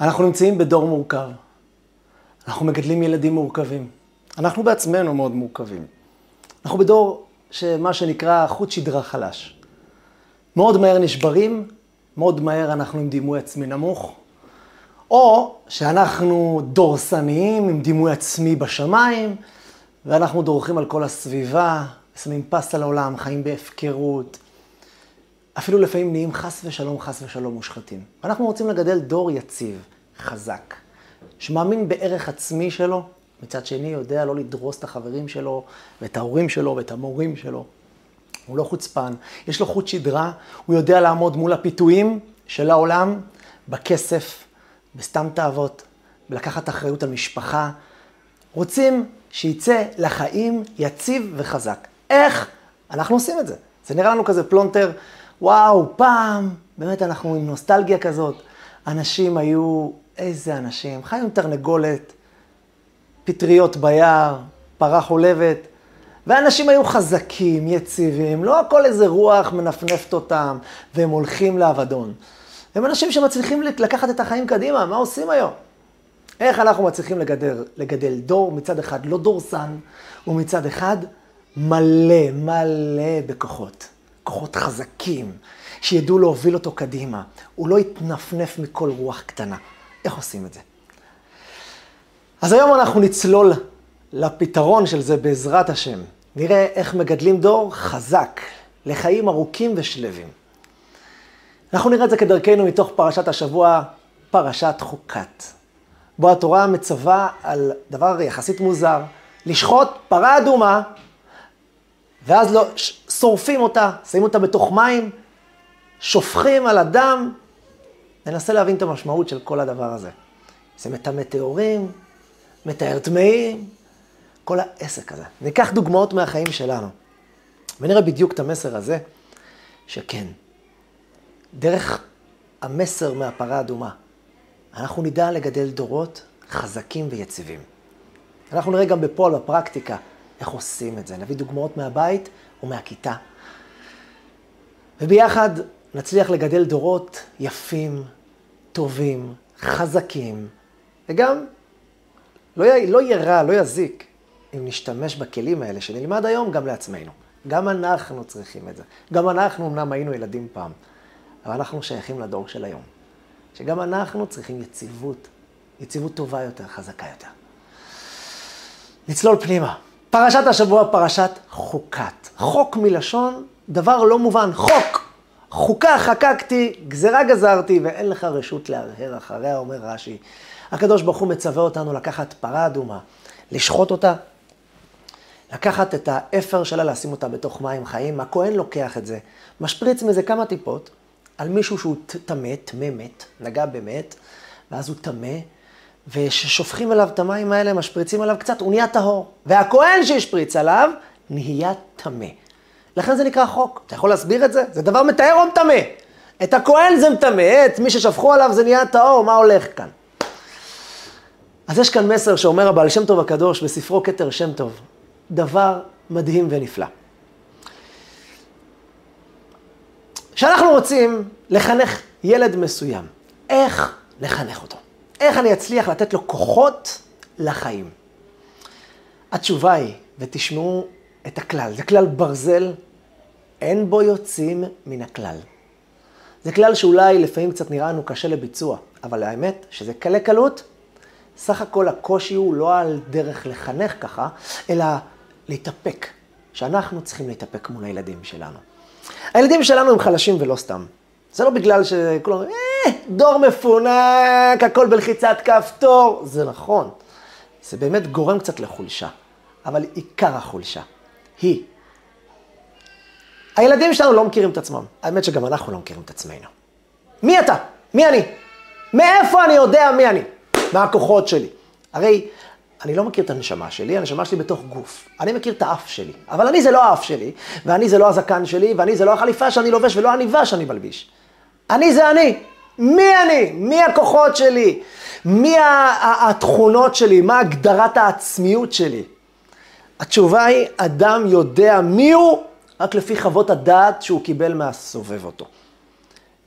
אנחנו נמצאים בדור מורכב. אנחנו מגדלים ילדים מורכבים. אנחנו בעצמנו מאוד מורכבים. אנחנו בדור שמה שנקרא חוט שדרה חלש. מאוד מהר נשברים, מאוד מהר אנחנו עם דימוי עצמי נמוך, או שאנחנו דורסניים עם דימוי עצמי בשמיים, ואנחנו דורכים על כל הסביבה, שמים פס על העולם, חיים בהפקרות. אפילו לפעמים נהיים חס ושלום, חס ושלום מושחתים. אנחנו רוצים לגדל דור יציב, חזק, שמאמין בערך עצמי שלו, מצד שני יודע לא לדרוס את החברים שלו, ואת ההורים שלו, ואת המורים שלו. הוא לא חוצפן, יש לו חוט שדרה, הוא יודע לעמוד מול הפיתויים של העולם, בכסף, בסתם תאוות, בלקחת אחריות על משפחה. רוצים שיצא לחיים יציב וחזק. איך? אנחנו עושים את זה. זה נראה לנו כזה פלונטר, וואו, פעם, באמת אנחנו עם נוסטלגיה כזאת. אנשים היו, איזה אנשים, חיו עם תרנגולת, פטריות ביער, פרה חולבת, ואנשים היו חזקים, יציבים, לא הכל איזה רוח מנפנפת אותם, והם הולכים לאבדון. הם אנשים שמצליחים לקחת את החיים קדימה, מה עושים היום? איך אנחנו מצליחים לגדל, לגדל דור מצד אחד לא דורסן, ומצד אחד מלא, מלא בכוחות. כוחות חזקים, שידעו להוביל אותו קדימה. הוא לא יתנפנף מכל רוח קטנה. איך עושים את זה? אז היום אנחנו נצלול לפתרון של זה בעזרת השם. נראה איך מגדלים דור חזק, לחיים ארוכים ושלווים. אנחנו נראה את זה כדרכנו מתוך פרשת השבוע, פרשת חוקת. בו התורה מצווה על דבר יחסית מוזר, לשחוט פרה אדומה, ואז לא, שורפים אותה, שמים אותה בתוך מים, שופכים על הדם. ננסה להבין את המשמעות של כל הדבר הזה. זה מטמא טהורים, מטהר טמאים, כל העסק הזה. ניקח דוגמאות מהחיים שלנו, ונראה בדיוק את המסר הזה, שכן, דרך המסר מהפרה האדומה, אנחנו נדע לגדל דורות חזקים ויציבים. אנחנו נראה גם בפועל, בפרקטיקה, איך עושים את זה. נביא דוגמאות מהבית ומהכיתה. וביחד נצליח לגדל דורות יפים, טובים, חזקים, וגם לא, י... לא יהיה רע, לא יזיק, אם נשתמש בכלים האלה שנלמד היום גם לעצמנו. גם אנחנו צריכים את זה. גם אנחנו אמנם היינו ילדים פעם, אבל אנחנו שייכים לדור של היום. שגם אנחנו צריכים יציבות, יציבות טובה יותר, חזקה יותר. נצלול פנימה. פרשת השבוע, פרשת חוקת. חוק מלשון דבר לא מובן, חוק. חוקה חקקתי, גזרה גזרתי, ואין לך רשות להרהר אחריה, אומר רש"י. הקדוש ברוך הוא מצווה אותנו לקחת פרה אדומה, לשחוט אותה, לקחת את האפר שלה, לשים אותה בתוך מים חיים. הכהן לוקח את זה, משפריץ מזה כמה טיפות על מישהו שהוא טמא, טמא מת, נגע במת, ואז הוא טמא, וכששופכים עליו את המים האלה, משפריצים עליו קצת, הוא נהיה טהור. והכהן שהשפריץ עליו, נהיה טמא. לכן זה נקרא חוק. אתה יכול להסביר את זה? זה דבר מטהר או מטמא? את הכהן זה מטמא, את מי ששפכו עליו זה נהיה טהור, מה הולך כאן? אז יש כאן מסר שאומר הבעל שם טוב הקדוש בספרו כתר שם טוב, דבר מדהים ונפלא. כשאנחנו רוצים לחנך ילד מסוים, איך לחנך אותו? איך אני אצליח לתת לו כוחות לחיים? התשובה היא, ותשמעו את הכלל, זה כלל ברזל, אין בו יוצאים מן הכלל. זה כלל שאולי לפעמים קצת נראה לנו קשה לביצוע, אבל האמת שזה קלה קלות. סך הכל הקושי הוא לא על דרך לחנך ככה, אלא להתאפק, שאנחנו צריכים להתאפק מול הילדים שלנו. הילדים שלנו הם חלשים ולא סתם. זה לא בגלל שכולם אומרים, אה, דור מפונק, הכל בלחיצת כפתור. זה נכון, זה באמת גורם קצת לחולשה, אבל עיקר החולשה היא, הילדים שלנו לא מכירים את עצמם. האמת שגם אנחנו לא מכירים את עצמנו. מי אתה? מי אני? מאיפה אני יודע מי אני? מה הכוחות שלי? הרי אני לא מכיר את הנשמה שלי, הנשמה שלי בתוך גוף. אני מכיר את האף שלי, אבל אני זה לא האף שלי, ואני זה לא הזקן שלי, ואני זה לא החליפה שאני לובש ולא העניבה שאני מלביש. אני זה אני. מי אני? מי הכוחות שלי? מי התכונות שלי? מה הגדרת העצמיות שלי? התשובה היא, אדם יודע מי הוא רק לפי חוות הדעת שהוא קיבל מהסובב אותו.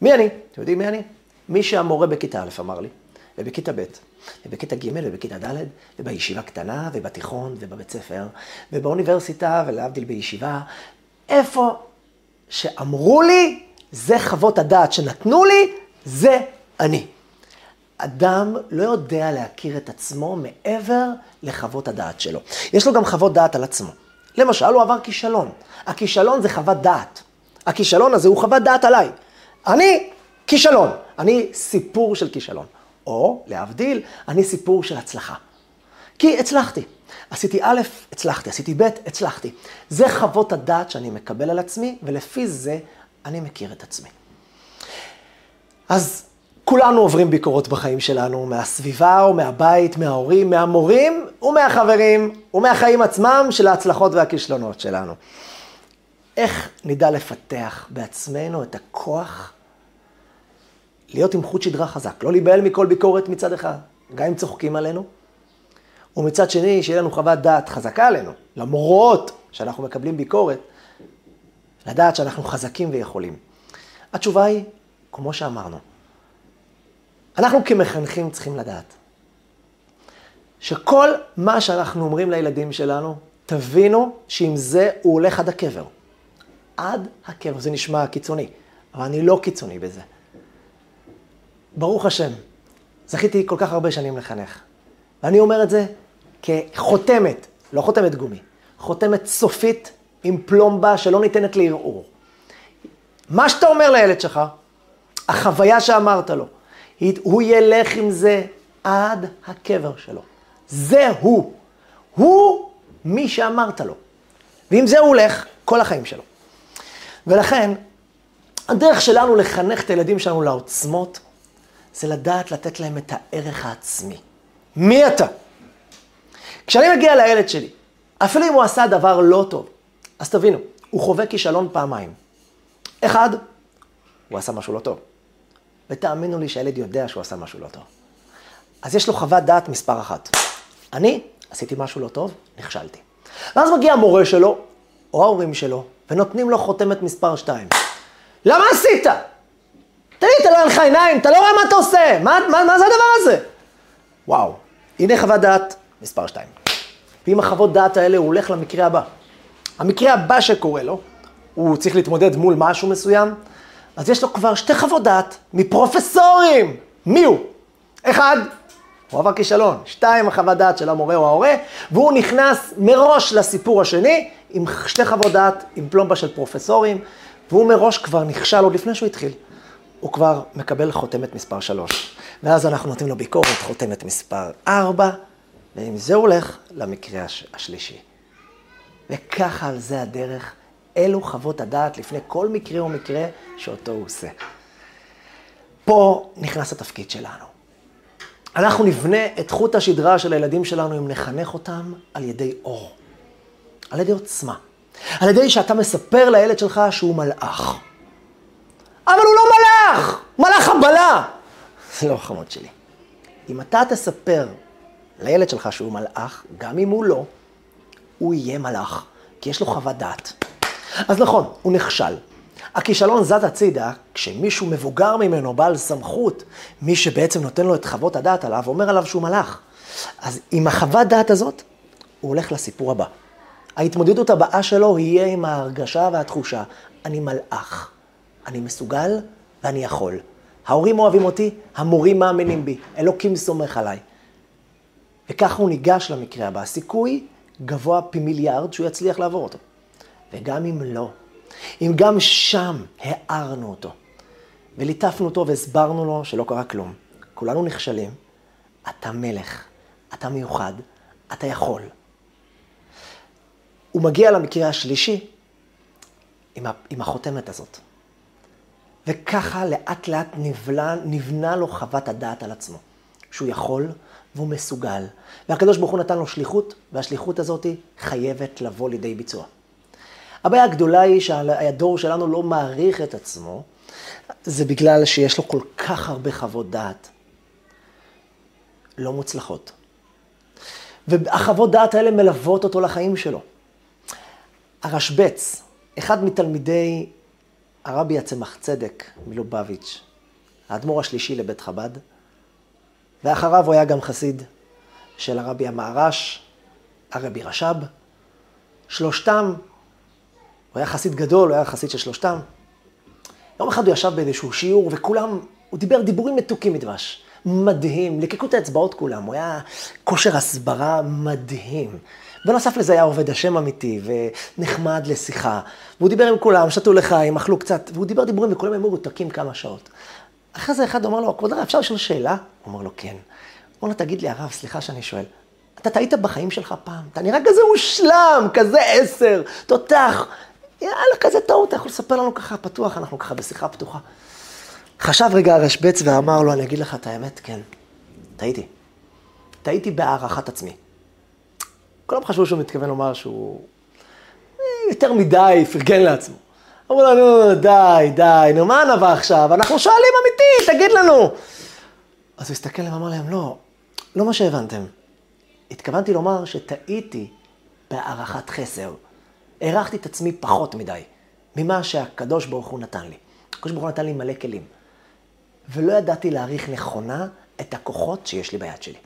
מי אני? אתם יודעים מי אני? מי שהמורה בכיתה א' אמר לי, ובכיתה ב', ובכיתה ג', ובכיתה ד', ובישיבה קטנה, ובתיכון, ובבית ספר, ובאוניברסיטה, ולהבדיל בישיבה, איפה שאמרו לי, זה חוות הדעת שנתנו לי, זה אני. אדם לא יודע להכיר את עצמו מעבר לחוות הדעת שלו. יש לו גם חוות דעת על עצמו. למשל, הוא עבר כישלון. הכישלון זה חוות דעת. הכישלון הזה הוא חוות דעת עליי. אני כישלון, אני סיפור של כישלון. או, להבדיל, אני סיפור של הצלחה. כי הצלחתי. עשיתי א', הצלחתי, עשיתי ב', הצלחתי. זה חוות הדעת שאני מקבל על עצמי, ולפי זה אני מכיר את עצמי. אז כולנו עוברים ביקורות בחיים שלנו, מהסביבה או מהבית, מההורים, מהמורים ומהחברים ומהחיים עצמם של ההצלחות והכישלונות שלנו. איך נדע לפתח בעצמנו את הכוח להיות עם חוט שדרה חזק, לא להיבהל מכל ביקורת מצד אחד, גם אם צוחקים עלינו, ומצד שני, שיהיה לנו חוות דעת חזקה עלינו, למרות שאנחנו מקבלים ביקורת, לדעת שאנחנו חזקים ויכולים. התשובה היא, כמו שאמרנו, אנחנו כמחנכים צריכים לדעת שכל מה שאנחנו אומרים לילדים שלנו, תבינו שעם זה הוא הולך עד הקבר. עד הקבר. זה נשמע קיצוני, אבל אני לא קיצוני בזה. ברוך השם, זכיתי כל כך הרבה שנים לחנך. ואני אומר את זה כחותמת, לא חותמת גומי, חותמת סופית עם פלומבה שלא ניתנת לערעור. מה שאתה אומר לילד שלך, החוויה שאמרת לו, הוא ילך עם זה עד הקבר שלו. זה הוא. הוא מי שאמרת לו. ועם זה הוא הולך כל החיים שלו. ולכן, הדרך שלנו לחנך את הילדים שלנו לעוצמות, זה לדעת לתת להם את הערך העצמי. מי אתה? כשאני מגיע לילד שלי, אפילו אם הוא עשה דבר לא טוב, אז תבינו, הוא חווה כישלון פעמיים. אחד, הוא עשה משהו לא טוב. ותאמינו לי שהילד יודע שהוא עשה משהו לא טוב. אז יש לו חוות דעת מספר אחת. אני עשיתי משהו לא טוב, נכשלתי. ואז מגיע המורה שלו, או ההורים שלו, ונותנים לו חותמת מספר שתיים. למה עשית? תגיד, אתה לא אין לך עיניים, אתה לא רואה מה אתה עושה, מה, מה, מה זה הדבר הזה? וואו, הנה חוות דעת מספר שתיים. ועם החוות דעת האלה הוא הולך למקרה הבא. המקרה הבא שקורה לו, הוא צריך להתמודד מול משהו מסוים, אז יש לו כבר שתי חוות דעת מפרופסורים. מי הוא? אחד, הוא עבר כישלון. שתיים, החוות דעת של המורה או ההורה, והוא נכנס מראש לסיפור השני, עם שתי חוות דעת, עם פלומבה של פרופסורים, והוא מראש כבר נכשל עוד לפני שהוא התחיל. הוא כבר מקבל חותמת מספר שלוש. ואז אנחנו נותנים לו ביקורת, חותמת מספר ארבע, ועם זה הוא הולך למקרה הש... השלישי. וככה על זה הדרך, אלו חוות הדעת לפני כל מקרה ומקרה שאותו הוא עושה. פה נכנס התפקיד שלנו. אנחנו נבנה את חוט השדרה של הילדים שלנו אם נחנך אותם על ידי אור, על ידי עוצמה, על ידי שאתה מספר לילד שלך שהוא מלאך. אבל הוא לא מלאך, מלאך הבלה. זה לא החמוד שלי. אם אתה תספר לילד שלך שהוא מלאך, גם אם הוא לא, הוא יהיה מלאך, כי יש לו חוות דעת. אז נכון, הוא נכשל. הכישלון זז הצידה כשמישהו מבוגר ממנו, בעל סמכות, מי שבעצם נותן לו את חוות הדעת עליו, אומר עליו שהוא מלאך. אז עם החוות דעת הזאת, הוא הולך לסיפור הבא. ההתמודדות הבאה שלו יהיה עם ההרגשה והתחושה, אני מלאך, אני מסוגל ואני יכול. ההורים אוהבים אותי, המורים מאמינים בי, אלוקים סומך עליי. וככה הוא ניגש למקרה הבא. הסיכוי גבוה פי מיליארד שהוא יצליח לעבור אותו. וגם אם לא, אם גם שם הערנו אותו, וליטפנו אותו והסברנו לו שלא קרה כלום, כולנו נכשלים, אתה מלך, אתה מיוחד, אתה יכול. הוא מגיע למקרה השלישי עם, החותמת הזאת. וככה לאט לאט נבלה, נבנה לו חוות הדעת על עצמו, שהוא יכול והוא מסוגל. והקדוש ברוך הוא נתן לו שליחות, והשליחות הזאת חייבת לבוא לידי ביצוע. הבעיה הגדולה היא שהדור שלנו לא מעריך את עצמו, זה בגלל שיש לו כל כך הרבה חוות דעת לא מוצלחות. והחוות דעת האלה מלוות אותו לחיים שלו. הרשב"ץ, אחד מתלמידי הרבי הצמח צדק מלובביץ', האדמו"ר השלישי לבית חב"ד, ואחריו הוא היה גם חסיד של הרבי המהר"ש, הרבי רש"ב. שלושתם, הוא היה חסיד גדול, הוא היה חסיד של שלושתם. יום אחד הוא ישב באיזשהו שיעור, וכולם, הוא דיבר דיבורים מתוקים מדבש. מדהים, ליקקו את האצבעות כולם, הוא היה כושר הסברה מדהים. בנוסף לזה היה עובד השם אמיתי, ונחמד לשיחה. והוא דיבר עם כולם, שתו לחיים, אכלו קצת, והוא דיבר דיבורים, וכולם היו מרותקים כמה שעות. אחרי זה אחד אומר לו, כבוד הרב, אפשר לשאול שאלה? הוא אומר לו, כן. אומר לו, תגיד לי, הרב, סליחה שאני שואל, אתה טעית בחיים שלך פעם? אתה נראה כזה מושלם, כזה עשר, תותח. יאללה, כזה טעות, אתה יכול לספר לנו ככה פתוח, אנחנו ככה בשיחה פתוחה. חשב רגע הרשב"ץ ואמר לו, אני אגיד לך את האמת, כן, טעיתי. טעיתי בהערכת עצמי. כולם חשבו שהוא מתכוון לומר שהוא אה, יותר מדי פרגן לעצמו. אמרו לו, נו, די, די, נו, מה נבע עכשיו? אנחנו שואלים אמיתי, תגיד לנו. אז הוא הסתכל עליהם ואמר להם, לא, לא מה שהבנתם. התכוונתי לומר שטעיתי בהערכת חסר. הערכתי את עצמי פחות מדי ממה שהקדוש ברוך הוא נתן לי. הקדוש ברוך הוא נתן לי מלא כלים. ולא ידעתי להעריך נכונה את הכוחות שיש לי ביד שלי.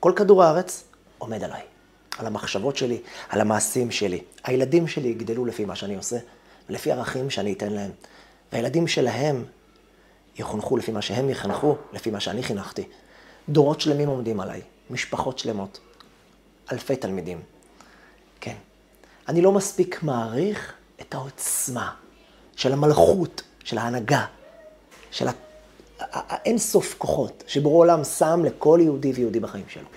כל כדור הארץ עומד עליי, על המחשבות שלי, על המעשים שלי. הילדים שלי יגדלו לפי מה שאני עושה, ולפי ערכים שאני אתן להם. והילדים שלהם יחונכו לפי מה שהם יחנכו, לפי מה שאני חינכתי. דורות שלמים עומדים עליי, משפחות שלמות, אלפי תלמידים. כן. אני לא מספיק מעריך את העוצמה של המלכות, של ההנהגה, של האין סוף כוחות שבורא עולם שם לכל יהודי ויהודי בחיים שלו.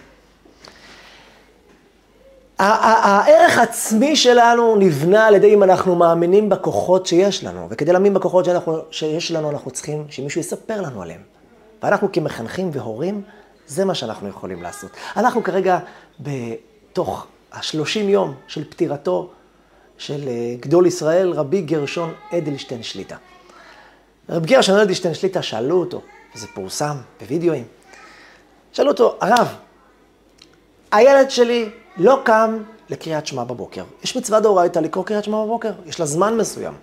הערך העצמי שלנו נבנה על ידי אם אנחנו מאמינים בכוחות שיש לנו, וכדי להאמין בכוחות שאנחנו, שיש לנו, אנחנו צריכים שמישהו יספר לנו עליהם. ואנחנו כמחנכים והורים, זה מה שאנחנו יכולים לעשות. אנחנו כרגע בתוך השלושים יום של פטירתו של אה, גדול ישראל, רבי גרשון אדלשטיין שליטה. רבי גרשון אדלשטיין שליטה, שאלו אותו, וזה פורסם בווידאוים, שאלו אותו, הרב, הילד שלי לא קם לקריאת שמע בבוקר. יש מצווה דאורייתא לקרוא קריאת שמע בבוקר, יש לה זמן מסוים.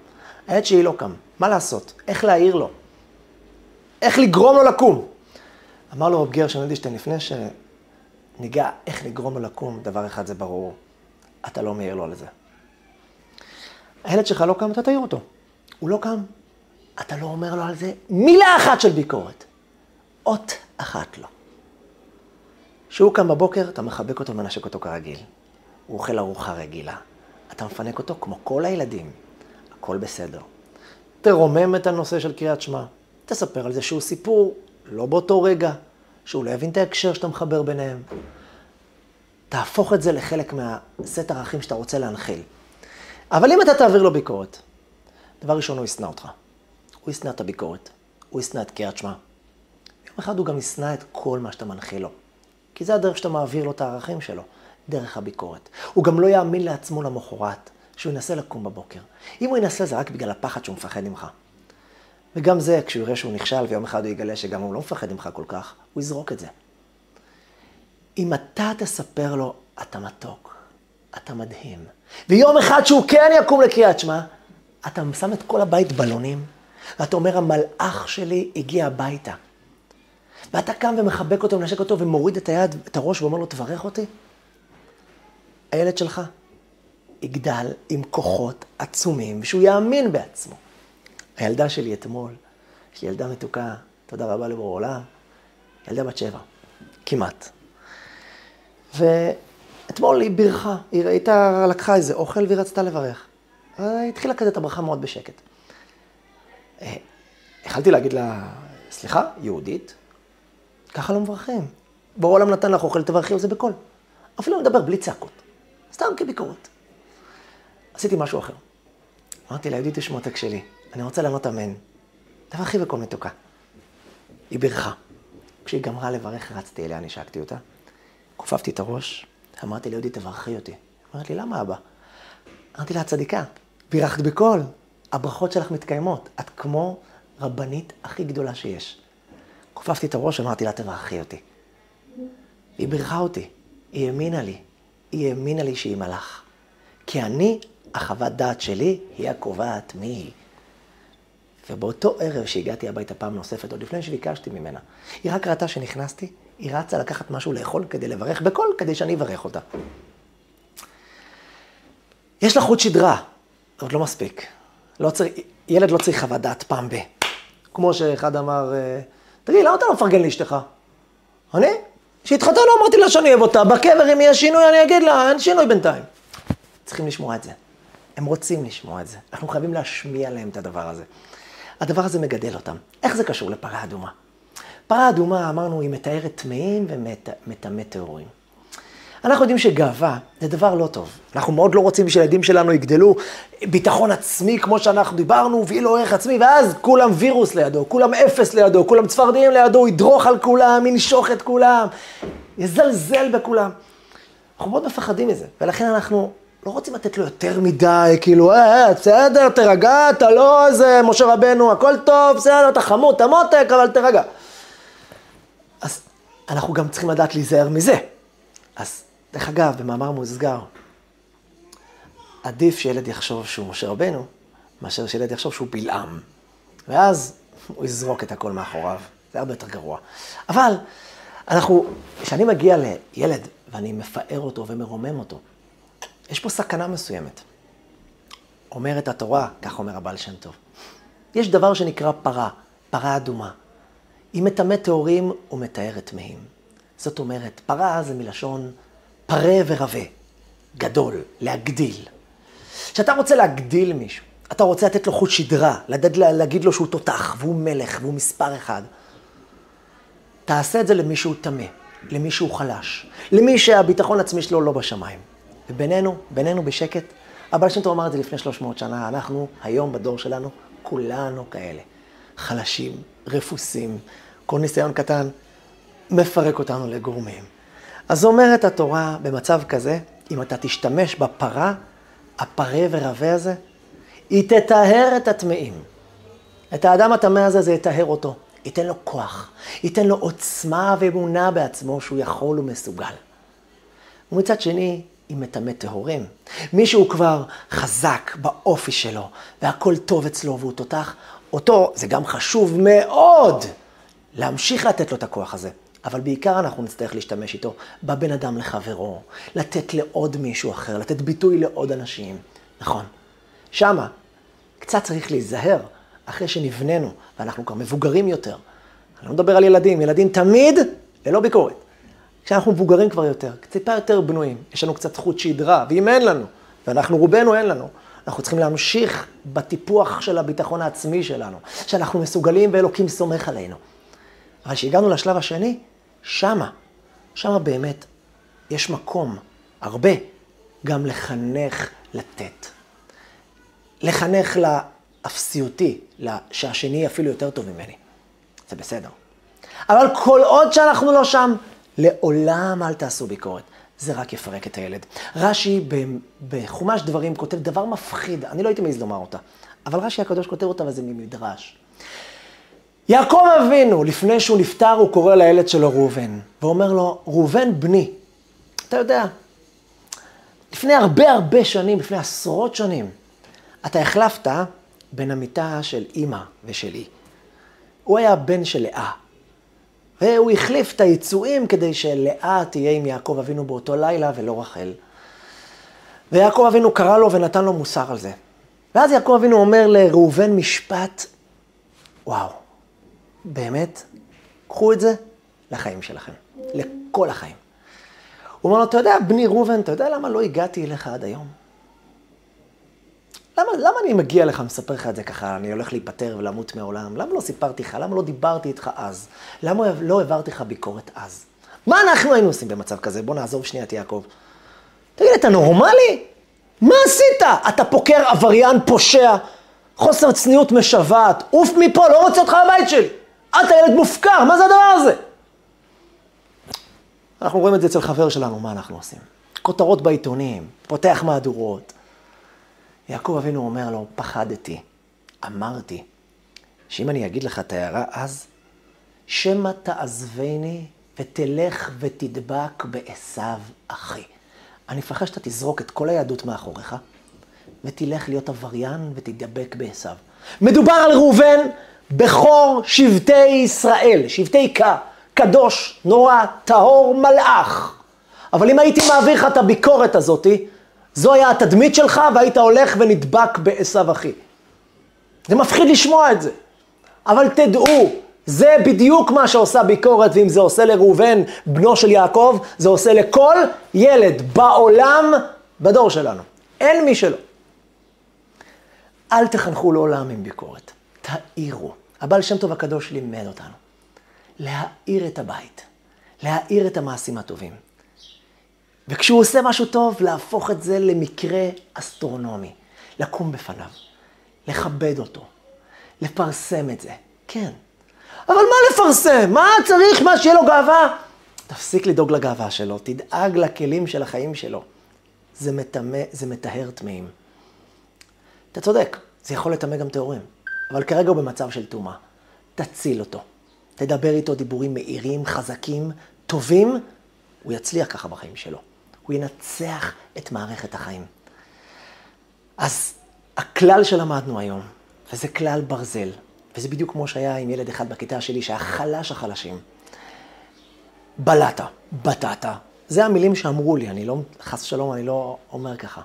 הילד שלי לא קם, מה לעשות? איך להעיר לו? איך לגרום לו לקום? אמר לו רב גרשון אדלשטיין, לפני שניגע איך לגרום לו לקום, דבר אחד זה ברור, אתה לא מעיר לו על זה. הילד שלך לא קם, אתה תעיר אותו. הוא לא קם, אתה לא אומר לו על זה מילה אחת של ביקורת. אות אחת לא. כשהוא קם בבוקר, אתה מחבק אותו ומנשק אותו כרגיל. הוא אוכל ארוחה רגילה. אתה מפנק אותו כמו כל הילדים. הכל בסדר. תרומם את הנושא של קריאת שמע. תספר על זה שהוא סיפור, לא באותו רגע, שהוא לא יבין את ההקשר שאתה מחבר ביניהם. תהפוך את זה לחלק מהסט ערכים שאתה רוצה להנחיל. אבל אם אתה תעביר לו ביקורת, דבר ראשון, הוא ישנא אותך. הוא ישנא את הביקורת. הוא ישנא את קריאת שמע. יום אחד הוא גם ישנא את כל מה שאתה מנחיל לו. כי זה הדרך שאתה מעביר לו את הערכים שלו, דרך הביקורת. הוא גם לא יאמין לעצמו למחרת, שהוא ינסה לקום בבוקר. אם הוא ינסה זה רק בגלל הפחד שהוא מפחד ממך. וגם זה, כשהוא יראה שהוא נכשל ויום אחד הוא יגלה שגם הוא לא מפחד ממך כל כך, הוא יזרוק את זה. אם אתה תספר לו, אתה מתוק, אתה מדהים, ויום אחד שהוא כן יקום לקריאת שמע, אתה שם את כל הבית בלונים, ואתה אומר, המלאך שלי הגיע הביתה. ואתה קם ומחבק אותו, מנשק אותו, ומוריד את היד, את הראש, ואומר לו, תברך אותי. הילד שלך יגדל עם כוחות עצומים, ושהוא יאמין בעצמו. הילדה שלי אתמול, יש לי ילדה מתוקה, תודה רבה לבורא עולם, ילדה בת שבע, כמעט. ואתמול היא בירכה, היא הייתה, לקחה איזה אוכל והיא רצתה לברך. היא התחילה כזה את הברכה מאוד בשקט. אה, יכלתי להגיד לה, סליחה, יהודית? ככה לא מברכים. בורא עולם נתן לך אוכל, תברכי על זה בקול. אפילו לדבר בלי צעקות, סתם כביקורת. עשיתי משהו אחר. אמרתי לה, יהודית תשמעותק שלי, אני רוצה לענות אמן. תברכי בקול מתוקה. היא בירכה. כשהיא גמרה לברך, רצתי אליה, נשקתי אותה. כופפתי את הראש, אמרתי לה, יהודית, תברכי אותי. אמרת לי, למה אבא? אמרתי לה, צדיקה, בירכת בקול, הברכות שלך מתקיימות. את כמו רבנית הכי גדולה שיש. כופפתי את הראש, אמרתי לה, תברכי אותי. היא בירכה אותי, היא האמינה לי. היא האמינה לי שהיא מלאך. כי אני, החוות דעת שלי, היא הקובעת מי היא. ובאותו ערב שהגעתי הביתה פעם נוספת, עוד לפני שביקשתי ממנה, היא רק ראתה שנכנסתי, היא רצה לקחת משהו לאכול כדי לברך בקול, כדי שאני אברך אותה. יש לה חוט שדרה, עוד לא מספיק. לא צריך, ילד לא צריך חוות דעת פעם ב... כמו שאחד אמר, אה, תגיד, למה אתה לא מפרגן לאשתך? אני? כשהתחתנו אמרתי לה שאני אוהב אותה, בקבר אם יהיה שינוי אני אגיד לה, אין שינוי בינתיים. צריכים לשמוע את זה. הם רוצים לשמוע את זה. אנחנו חייבים להשמיע להם את הדבר הזה. הדבר הזה מגדל אותם. איך זה קשור לפרה אדומה? פרה אדומה, אמרנו, היא מתארת טמאים ומטמא טהורים. אנחנו יודעים שגאווה זה דבר לא טוב. אנחנו מאוד לא רוצים שהילדים שלנו יגדלו ביטחון עצמי, כמו שאנחנו דיברנו, ויהיה לו ערך עצמי, ואז כולם וירוס לידו, כולם אפס לידו, כולם צפרדעים לידו, ידרוך על כולם, ינשוך את כולם, יזלזל בכולם. אנחנו מאוד מפחדים מזה, ולכן אנחנו לא רוצים לתת לו יותר מדי, כאילו, אה, אה, בסדר, תרגע, אתה לא איזה משה רבנו, הכל טוב, בסדר, אתה חמוד, אתה מותק, אבל תרגע. אז אנחנו גם צריכים לדעת להיזהר מזה. אז דרך אגב, במאמר מוסגר, עדיף שילד יחשוב שהוא משה רבנו, מאשר שילד יחשוב שהוא בלעם. ואז הוא יזרוק את הכל מאחוריו. זה הרבה יותר גרוע. אבל אנחנו, כשאני מגיע לילד ואני מפאר אותו ומרומם אותו, יש פה סכנה מסוימת. אומרת התורה, כך אומר הבעל שם טוב. יש דבר שנקרא פרה, פרה אדומה. היא מטמא טהורים ומטהרת טמאים. זאת אומרת, פרה זה מלשון פרה ורבה, גדול, להגדיל. כשאתה רוצה להגדיל מישהו, אתה רוצה לתת לו חוט שדרה, לדעת, להגיד לו שהוא תותח, והוא מלך, והוא מספר אחד. תעשה את זה למי שהוא טמא, למי שהוא חלש, למי שהביטחון העצמי שלו לא בשמיים. ובינינו, בינינו בשקט, הבעל שם טוב אמר את זה לפני 300 שנה, אנחנו, היום בדור שלנו, כולנו כאלה. חלשים, רפוסים, כל ניסיון קטן מפרק אותנו לגורמים. אז אומרת התורה, במצב כזה, אם אתה תשתמש בפרה, הפרה ורבה הזה, היא תטהר את הטמאים. את האדם הטמא הזה, זה יטהר אותו. ייתן לו כוח, ייתן לו עוצמה ואמונה בעצמו שהוא יכול ומסוגל. ומצד שני, היא מטמא טהורים. מישהו כבר חזק באופי שלו, והכל טוב אצלו והוא תותח, אותו, זה גם חשוב מאוד להמשיך לתת לו את הכוח הזה. אבל בעיקר אנחנו נצטרך להשתמש איתו בבן אדם לחברו, לתת לעוד מישהו אחר, לתת ביטוי לעוד אנשים. נכון. שמה, קצת צריך להיזהר, אחרי שנבננו, ואנחנו כבר מבוגרים יותר. אני לא מדבר על ילדים, ילדים תמיד ללא ביקורת. כשאנחנו מבוגרים כבר יותר, טיפה יותר בנויים, יש לנו קצת חוט שדרה, ואם אין לנו, ואנחנו רובנו אין לנו, אנחנו צריכים להמשיך בטיפוח של הביטחון העצמי שלנו, שאנחנו מסוגלים ואלוקים סומך עלינו. אבל כשהגענו לשלב השני, שמה, שמה באמת יש מקום, הרבה, גם לחנך לתת. לחנך לאפסיותי, שהשני אפילו יותר טוב ממני. זה בסדר. אבל כל עוד שאנחנו לא שם, לעולם אל תעשו ביקורת. זה רק יפרק את הילד. רש"י בחומש דברים כותב דבר מפחיד, אני לא הייתי מעז לומר אותה, אבל רש"י הקדוש כותב אותה וזה ממדרש. יעקב אבינו, לפני שהוא נפטר, הוא קורא לילד שלו ראובן, ואומר לו, ראובן בני, אתה יודע, לפני הרבה הרבה שנים, לפני עשרות שנים, אתה החלפת בין המיטה של אימא ושלי. הוא היה בן של לאה, והוא החליף את היצואים כדי שלאה תהיה עם יעקב אבינו באותו לילה ולא רחל. ויעקב אבינו קרא לו ונתן לו מוסר על זה. ואז יעקב אבינו אומר לראובן משפט, וואו, באמת, קחו את זה לחיים שלכם, לכל החיים. הוא אומר לו, אתה יודע, בני ראובן, אתה יודע למה לא הגעתי אליך עד היום? למה, למה אני מגיע לך, מספר לך את זה ככה, אני הולך להיפטר ולמות מהעולם? למה לא סיפרתי לך? למה לא דיברתי איתך אז? למה לא העברתי לך ביקורת אז? מה אנחנו היינו עושים במצב כזה? בוא נעזוב שנייה את יעקב. תגיד, אתה נורמלי? מה עשית? אתה פוקר עבריין פושע, חוסר צניעות משוועת, עוף מפה, לא רוצה אותך בבית שלי. אתה ילד מופקר, מה זה הדבר הזה? אנחנו רואים את זה אצל חבר שלנו, מה אנחנו עושים? כותרות בעיתונים, פותח מהדורות. יעקב אבינו אומר לו, פחדתי, אמרתי, שאם אני אגיד לך את ההערה אז, שמא תעזבני ותלך ותדבק בעשו אחי. אני מפחד שאתה תזרוק את כל היהדות מאחוריך, ותלך להיות עבריין ותדבק בעשו. מדובר על ראובן, בכור שבטי ישראל, שבטי כה, קדוש, נורא, טהור, מלאך. אבל אם הייתי מעביר לך את הביקורת הזאתי, זו היה התדמית שלך והיית הולך ונדבק בעשו אחי. זה מפחיד לשמוע את זה. אבל תדעו, זה בדיוק מה שעושה ביקורת, ואם זה עושה לראובן, בנו של יעקב, זה עושה לכל ילד בעולם, בדור שלנו. אין מי שלא. אל תחנכו לעולם עם ביקורת, תאירו. הבעל שם טוב הקדוש לימד אותנו. להאיר את הבית, להאיר את המעשים הטובים. וכשהוא עושה משהו טוב, להפוך את זה למקרה אסטרונומי. לקום בפניו, לכבד אותו, לפרסם את זה. כן. אבל מה לפרסם? מה צריך? מה, שיהיה לו גאווה? תפסיק לדאוג לגאווה שלו, תדאג לכלים של החיים שלו. זה מטמא, זה מטהר טמאים. אתה צודק, זה יכול לטמא גם טהורים, אבל כרגע הוא במצב של טומאה. תציל אותו. תדבר איתו דיבורים מהירים, חזקים, טובים, הוא יצליח ככה בחיים שלו. הוא ינצח את מערכת החיים. אז הכלל שלמדנו היום, וזה כלל ברזל, וזה בדיוק כמו שהיה עם ילד אחד בכיתה שלי, שהיה חלש החלשים. בלעת, בטעת. זה המילים שאמרו לי, אני לא, חס ושלום, אני לא אומר ככה.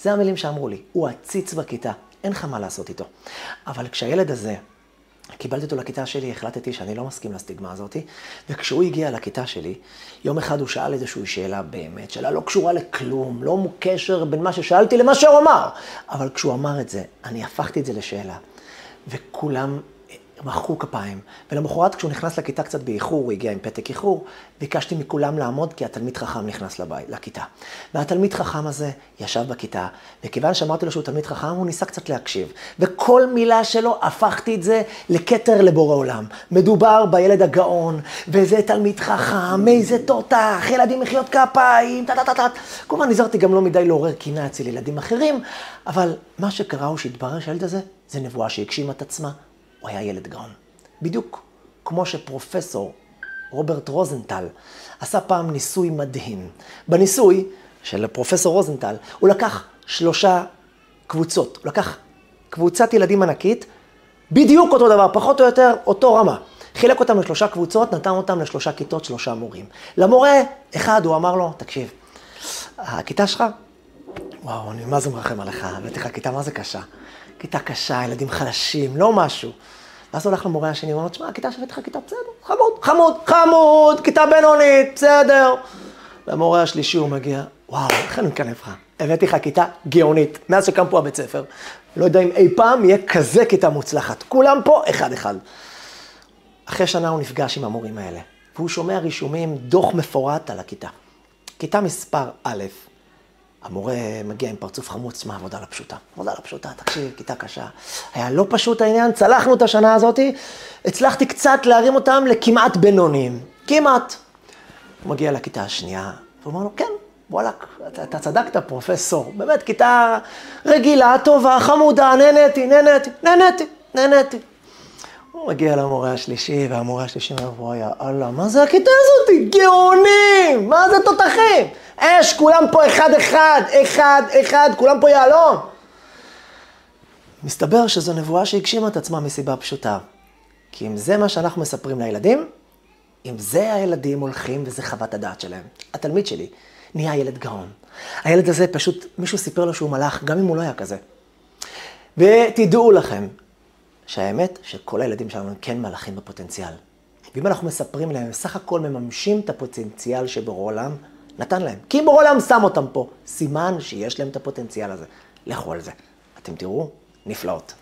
זה המילים שאמרו לי. הוא עציץ בכיתה, אין לך מה לעשות איתו. אבל כשהילד הזה קיבלתי אותו לכיתה שלי, החלטתי שאני לא מסכים לסטיגמה הזאת, וכשהוא הגיע לכיתה שלי, יום אחד הוא שאל איזושהי שאלה באמת, שאלה לא קשורה לכלום, לא קשר בין מה ששאלתי למה שהוא אמר. אבל כשהוא אמר את זה, אני הפכתי את זה לשאלה, וכולם מחאו כפיים. ולמחרת כשהוא נכנס לכיתה קצת באיחור, הוא הגיע עם פתק איחור, ביקשתי מכולם לעמוד כי התלמיד חכם נכנס לבית, לכיתה. והתלמיד חכם הזה ישב בכיתה, וכיוון שאמרתי לו שהוא תלמיד חכם, הוא ניסה קצת להקשיב. וכל מילה שלו, הפכתי את זה לכתר לבורא עולם. מדובר בילד הגאון, וזה תלמיד חכם, איזה תותח, ילדים מחיאות כפיים, טה-טה-טה-טה. כמובן נזהרתי גם לא מדי לעורר קינה אצל ילדים אחרים, אבל מה שקרה הוא שהתברר שהילד הזה, זה נבואה שהגשימה את עצמה. הוא היה ילד גאון. בדיוק כמו שפרופסור רוברט רוזנטל עשה פעם ניסוי מדהים. בניסוי של פרופסור רוזנטל, הוא לקח שלושה קבוצות. הוא לקח קבוצת ילדים ענקית, בדיוק אותו דבר, פחות או יותר אותו רמה. חילק אותם לשלושה קבוצות, נתן אותם לשלושה כיתות, שלושה מורים. למורה, אחד, הוא אמר לו, תקשיב, הכיתה שלך, וואו, אני מה זה מרחם עליך, הבאתי לך כיתה מה זה קשה. כיתה קשה, ילדים חלשים, לא משהו. ואז הולך למורה השני, הוא אומר, תשמע, הכיתה שהבאתי לך כיתה בסדר, חמוד, חמוד, חמוד, כיתה בינונית, בסדר. והמורה השלישי הוא מגיע, וואו, איך אני מקנא לך? הבאתי לך כיתה גאונית, מאז שקם פה הבית ספר. לא יודע אם אי פעם יהיה כזה כיתה מוצלחת. כולם פה אחד-אחד. אחרי שנה הוא נפגש עם המורים האלה, והוא שומע רישומים, דוח מפורט על הכיתה. כיתה מספר א', המורה מגיע עם פרצוף חמוץ, מה, עבודה לא פשוטה. עבודה לא פשוטה, תקשיב, כיתה קשה. היה לא פשוט העניין, צלחנו את השנה הזאתי, הצלחתי קצת להרים אותם לכמעט בינוניים. כמעט. הוא מגיע לכיתה השנייה, והוא אומר לו, כן, וואלכ, אתה, אתה צדקת, פרופסור. באמת, כיתה רגילה, טובה, חמודה, נהניתי, נהניתי, נהניתי, נהניתי. הוא מגיע למורה השלישי, והמורה השלישי אומר, וואי, אללה, מה זה הכיתה הזאת? גאונים! מה זה תותחים? אש, כולם פה אחד-אחד, אחד-אחד, כולם פה יהלום. מסתבר שזו נבואה שהגשימה את עצמה מסיבה פשוטה. כי אם זה מה שאנחנו מספרים לילדים, אם זה הילדים הולכים וזה חוות הדעת שלהם. התלמיד שלי נהיה ילד גאון. הילד הזה פשוט, מישהו סיפר לו שהוא מלאך, גם אם הוא לא היה כזה. ותדעו לכם, שהאמת שכל הילדים שלנו הם כן מלאכים בפוטנציאל. ואם אנחנו מספרים להם, סך הכל מממשים את הפוטנציאל שבורא עולם נתן להם. כי בורא עולם שם אותם פה. סימן שיש להם את הפוטנציאל הזה. לכו על זה. אתם תראו, נפלאות.